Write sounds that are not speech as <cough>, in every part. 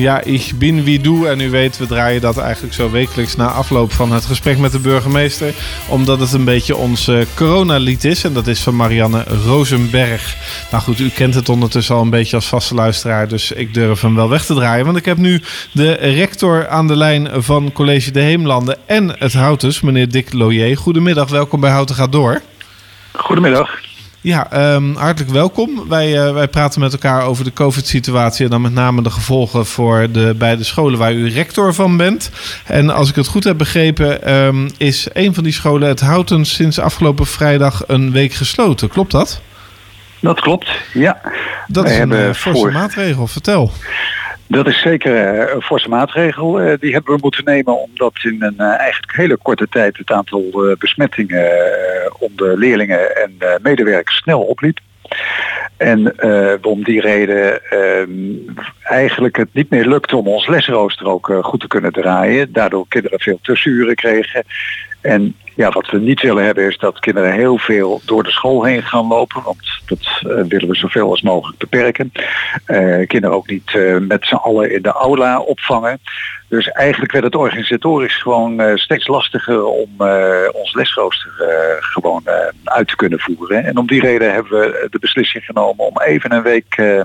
Ja, ich bin wie du. En u weet, we draaien dat eigenlijk zo wekelijks na afloop van het gesprek met de burgemeester. Omdat het een beetje ons uh, coronalied is. En dat is van Marianne Rosenberg. Nou goed, u kent het ondertussen al een beetje als vaste luisteraar. Dus ik durf hem wel weg te draaien. Want ik heb nu de rector aan de lijn van College de Heemlanden en het Houtens, meneer Dick Loyer. Goedemiddag, welkom bij Houten gaat door. Goedemiddag. Ja, um, hartelijk welkom. Wij, uh, wij praten met elkaar over de COVID-situatie en dan met name de gevolgen voor de beide scholen waar u rector van bent. En als ik het goed heb begrepen, um, is een van die scholen, het Houten, sinds afgelopen vrijdag een week gesloten. Klopt dat? Dat klopt, ja. Dat Wij is een uh, forse voor... maatregel. Vertel. Dat is zeker een forse maatregel. die hebben we moeten nemen omdat in een eigenlijk hele korte tijd het aantal besmettingen onder leerlingen en medewerkers snel opliep. En om die reden uh, eigenlijk het niet meer lukte om ons lesrooster ook goed te kunnen draaien. Daardoor kinderen veel tussenuren kregen. En ja, wat we niet willen hebben is dat kinderen heel veel door de school heen gaan lopen. Want dat uh, willen we zoveel als mogelijk beperken. Uh, kinderen ook niet uh, met z'n allen in de aula opvangen. Dus eigenlijk werd het organisatorisch gewoon steeds lastiger om ons lesrooster gewoon uit te kunnen voeren. En om die reden hebben we de beslissing genomen om even een week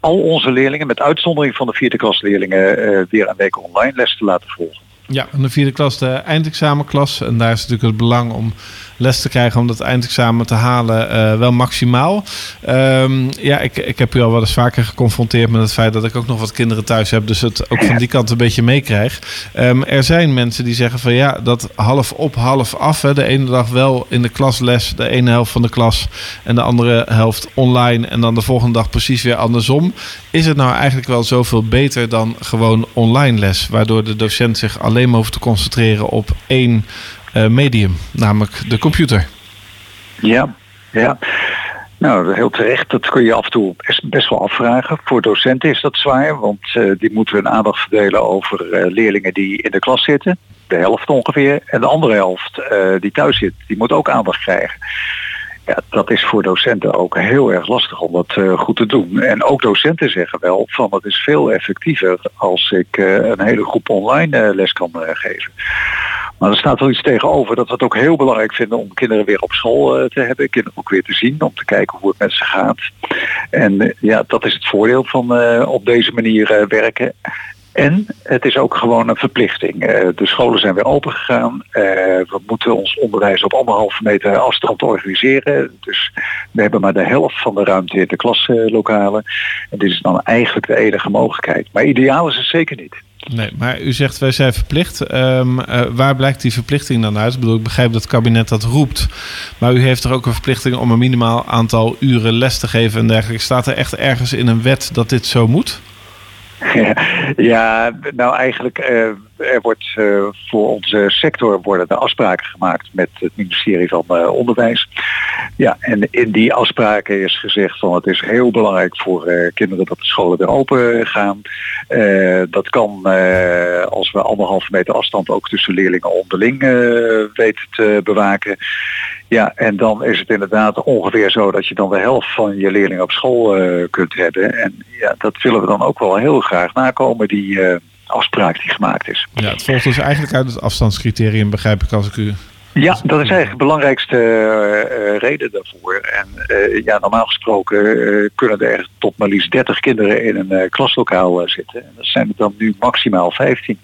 al onze leerlingen, met uitzondering van de vierde klasleerlingen, weer een week online les te laten volgen. Ja, en de vierde klas de eindexamenklas. En daar is natuurlijk het belang om les te krijgen om dat eindexamen te halen uh, wel maximaal. Um, ja, ik, ik heb u al wel eens vaker geconfronteerd met het feit dat ik ook nog wat kinderen thuis heb. Dus het ook van die kant een beetje meekrijg. Um, er zijn mensen die zeggen van ja, dat half op, half af. Hè. De ene dag wel in de klasles, de ene helft van de klas. En de andere helft online. En dan de volgende dag precies weer andersom. Is het nou eigenlijk wel zoveel beter dan gewoon online les? Waardoor de docent zich alleen maar hoeft te concentreren op één medium, namelijk de computer. Ja, ja. Nou, heel terecht. Dat kun je af en toe best wel afvragen. Voor docenten is dat zwaar, want uh, die moeten hun aandacht verdelen over uh, leerlingen die in de klas zitten. De helft ongeveer. En de andere helft die thuis zit, die moet ook aandacht krijgen. Ja, dat is voor docenten ook heel erg lastig om dat uh, goed te doen. En ook docenten zeggen wel van het is veel effectiever als ik uh, een hele groep online uh, les kan geven. Maar er staat wel iets tegenover dat we het ook heel belangrijk vinden om kinderen weer op school te hebben. Kinderen ook weer te zien, om te kijken hoe het met ze gaat. En ja, dat is het voordeel van op deze manier werken. En het is ook gewoon een verplichting. de scholen zijn weer open gegaan. we moeten ons onderwijs op anderhalve meter afstand organiseren. Dus we hebben maar de helft van de ruimte in de klaslokalen. En dit is dan eigenlijk de enige mogelijkheid. Maar ideaal is het zeker niet. Nee, maar u zegt wij zijn verplicht. Um, uh, waar blijkt die verplichting dan uit? Ik bedoel, ik begrijp dat het kabinet dat roept. Maar u heeft er ook een verplichting om een minimaal aantal uren les te geven en dergelijke. Staat er echt ergens in een wet dat dit zo moet? <laughs> Ja, nou eigenlijk, uh, er wordt uh, voor onze sector worden er afspraken gemaakt met het ministerie van uh, Onderwijs. Ja, en in die afspraken is gezegd van het is heel belangrijk voor kinderen dat de scholen weer open gaan. dat kan als we anderhalve meter afstand ook tussen leerlingen onderling weten te bewaken. Ja, en dan is het inderdaad ongeveer zo dat je dan de helft van je leerlingen op school kunt hebben. En ja, dat willen we dan ook wel heel graag nakomen, die afspraak die gemaakt is. Ja, het volgt dus eigenlijk uit het afstandscriterium, begrijp ik als ik u... Ja, dat is eigenlijk de belangrijkste uh, reden daarvoor. En ja, normaal gesproken kunnen er tot maar liefst 30 kinderen in een klaslokaal zitten. En dat zijn er dan nu maximaal 15.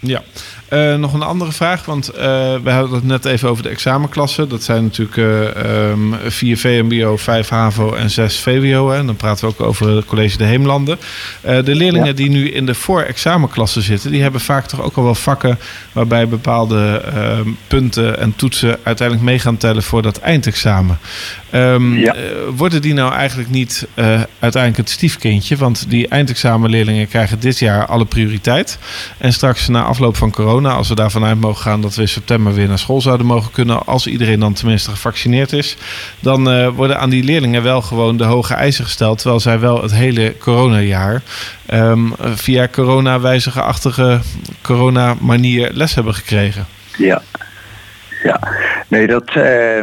Ja, uh, nog een andere vraag, want uh, we hadden het net even over de examenklassen. Dat zijn natuurlijk uh, um, 4 VMBO, 5 HAVO en 6 VWO. Hè. En dan praten we ook over het college de Heemlanden. de leerlingen ja. die nu in de voor-examenklassen zitten, die hebben vaak toch ook al wel vakken waarbij bepaalde punten en toetsen uiteindelijk mee gaan tellen voor dat eindexamen. Um, ja. worden die nou eigenlijk niet uiteindelijk het stiefkindje? Want die eindexamenleerlingen krijgen dit jaar alle prioriteit. En straks na afloop van corona, als we daarvan uit mogen gaan dat we in september weer naar school zouden mogen kunnen, als iedereen dan tenminste gevaccineerd is, dan uh, worden aan die leerlingen wel gewoon de hoge eisen gesteld, terwijl zij wel het hele coronajaar um, via corona-wijzige-achtige corona-manier les hebben gekregen. Ja, ja. Nee, dat. Uh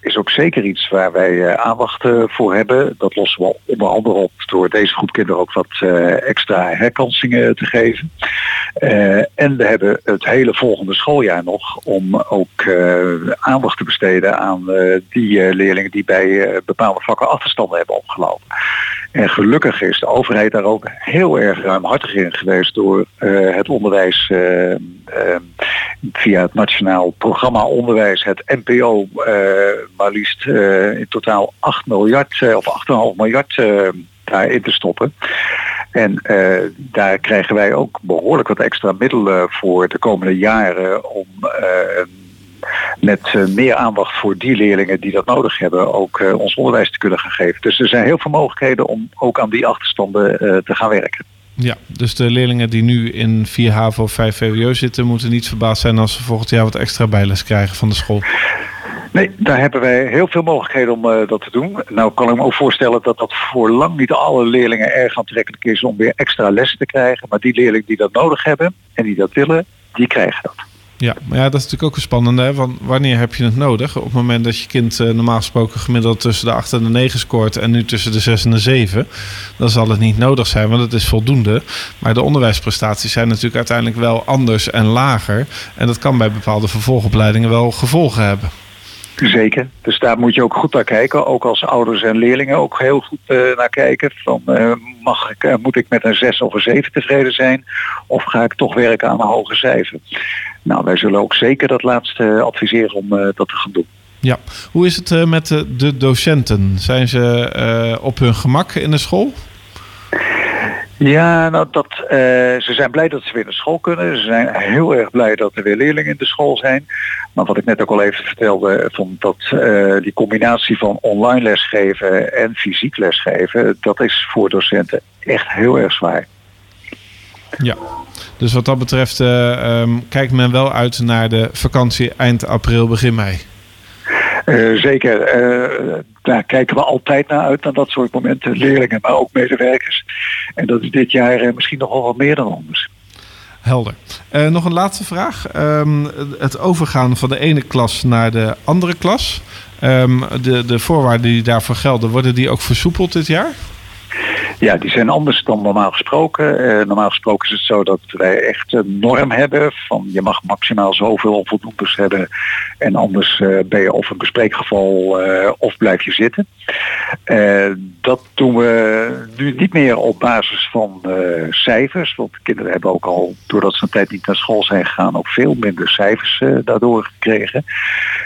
is ook zeker iets waar wij aandacht voor hebben. Dat lossen we onder andere op door deze groep kinderen ook wat extra herkansingen te geven. en we hebben het hele volgende schooljaar nog om ook aandacht te besteden aan die leerlingen die bij bepaalde vakken achterstanden hebben opgelopen. En gelukkig is de overheid daar ook heel erg ruimhartig in geweest door het onderwijs via het Nationaal Programma Onderwijs, het NPO, maar liefst in totaal 8 miljard of 8,5 miljard daarin te stoppen. En daar krijgen wij ook behoorlijk wat extra middelen voor de komende jaren om met meer aandacht voor die leerlingen die dat nodig hebben, ook ons onderwijs te kunnen gaan geven. Dus er zijn heel veel mogelijkheden om ook aan die achterstanden te gaan werken. Ja, dus de leerlingen die nu in 4 HAVO of 5 VWO zitten, moeten niet verbaasd zijn als ze volgend jaar wat extra bijles krijgen van de school. Nee, daar hebben wij heel veel mogelijkheden om uh, dat te doen. Nou kan ik me ook voorstellen dat dat voor lang niet alle leerlingen erg aantrekkelijk is om weer extra lessen te krijgen. Maar die leerlingen die dat nodig hebben en die dat willen, die krijgen dat. Ja, maar ja, dat is natuurlijk ook een spannende. Hè? Want wanneer heb je het nodig? Op het moment dat je kind uh, normaal gesproken gemiddeld tussen de 8 en de 9 scoort en nu tussen de 6 en de 7, dan zal het niet nodig zijn, want het is voldoende. Maar de onderwijsprestaties zijn natuurlijk uiteindelijk wel anders en lager. En dat kan bij bepaalde vervolgopleidingen wel gevolgen hebben. Zeker. Dus daar moet je ook goed naar kijken. Ook als ouders en leerlingen ook heel goed uh, naar kijken. Van, uh, mag ik, uh, moet ik met een 6 of een 7 tevreden zijn? Of ga ik toch werken aan een hoger cijfer? Nou, wij zullen ook zeker dat laatste adviseren om dat te gaan doen. Ja, hoe is het met de docenten? Zijn ze op hun gemak in de school? Ja, nou dat, uh, ze zijn blij dat ze weer naar school kunnen. Ze zijn heel erg blij dat er weer leerlingen in de school zijn. Maar wat ik net ook al even vertelde, van dat uh, die combinatie van online lesgeven en fysiek lesgeven, dat is voor docenten echt heel erg zwaar. Ja, dus wat dat betreft uh, kijkt men wel uit naar de vakantie eind april, begin mei. Uh, zeker, uh, daar kijken we altijd naar uit, naar dat soort momenten. Leerlingen, maar ook medewerkers. En dat is dit jaar uh, misschien nog wel wat meer dan anders. Helder. nog een laatste vraag. Um, het overgaan van de ene klas naar de andere klas. Um, de, de voorwaarden die daarvoor gelden, worden die ook versoepeld dit jaar? Ja, die zijn anders dan normaal gesproken. Uh, normaal gesproken is het zo dat wij echt een norm hebben van je mag maximaal zoveel onvoldoendes hebben en anders uh, ben je of een bespreekgeval uh, of blijf je zitten. dat doen we nu niet meer op basis van cijfers, want kinderen hebben ook al, doordat ze een tijd niet naar school zijn gegaan, ook veel minder cijfers daardoor gekregen.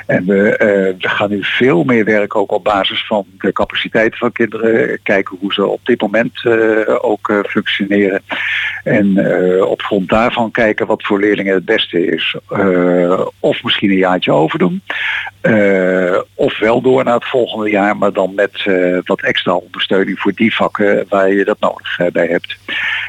En we, we gaan nu veel meer werken ook op basis van de capaciteiten van kinderen, kijken hoe ze op dit moment uh, ook uh, functioneren. En uh, op grond daarvan kijken wat voor leerlingen het beste is. of misschien een jaartje overdoen. of wel door naar het volgende jaar, maar dan met wat extra ondersteuning voor die vakken waar je dat nodig bij hebt.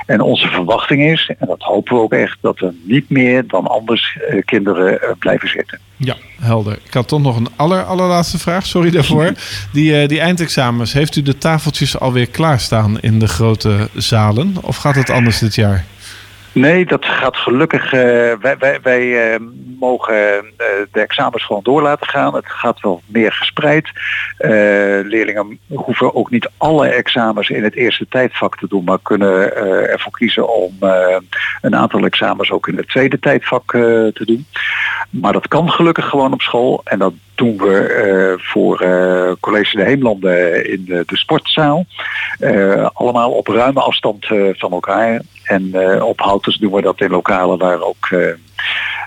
En onze verwachting is, en dat hopen we ook echt, dat er niet meer dan anders kinderen blijven zitten. Ja, helder. Ik had toch nog een aller, allerlaatste vraag, sorry daarvoor. <laughs> Die, die eindexamens, heeft u de tafeltjes alweer klaarstaan in de grote zalen? Of gaat het anders dit jaar? Nee, dat gaat gelukkig. Uh, wij wij, wij uh, mogen uh, de examens gewoon door laten gaan. Het gaat wel meer gespreid. leerlingen hoeven ook niet alle examens in het eerste tijdvak te doen, maar kunnen ervoor kiezen om een aantal examens ook in het tweede tijdvak te doen. Maar dat kan gelukkig gewoon op school. En dat doen we voor College de Heemlanden in de, de sportzaal. allemaal op ruime afstand van elkaar. En op Houters doen we dat in lokalen waar ook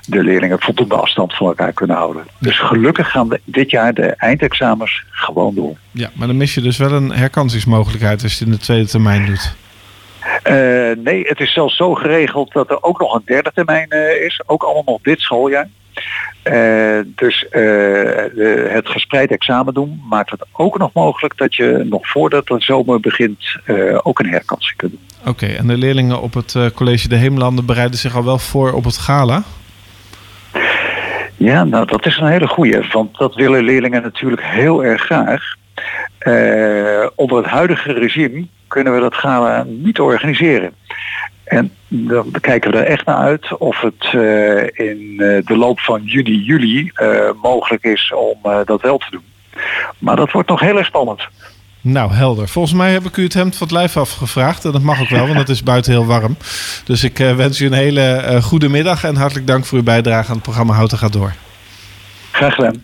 de leerlingen voldoende afstand van elkaar kunnen houden. Dus gelukkig gaan we dit jaar de eindexamens gewoon door. Ja, maar dan mis je dus wel een herkansingsmogelijkheid als je in de tweede termijn doet. Uh, nee, het is zelfs zo geregeld dat er ook nog een derde termijn uh, is. Ook allemaal dit schooljaar. Uh, dus de, het gespreid examen doen maakt het ook nog mogelijk dat je nog voordat de zomer begint ook een herkansing kunt doen. Oké, okay, en de leerlingen op het college De Heemlanden bereiden zich al wel voor op het gala? Ja, nou dat is een hele goeie, want dat willen leerlingen natuurlijk heel erg graag. onder het huidige regime kunnen we dat gala niet organiseren. En dan kijken we er echt naar uit of het uh, in uh, de loop van juni, juli uh, mogelijk is om dat wel te doen. Maar dat wordt nog heel erg spannend. Nou, helder. Volgens mij heb ik u het hemd van het lijf afgevraagd. En dat mag ook wel, want het is buiten heel warm. Dus ik wens u een hele goede middag en hartelijk dank voor uw bijdrage aan het programma Houten gaat door. Graag gedaan.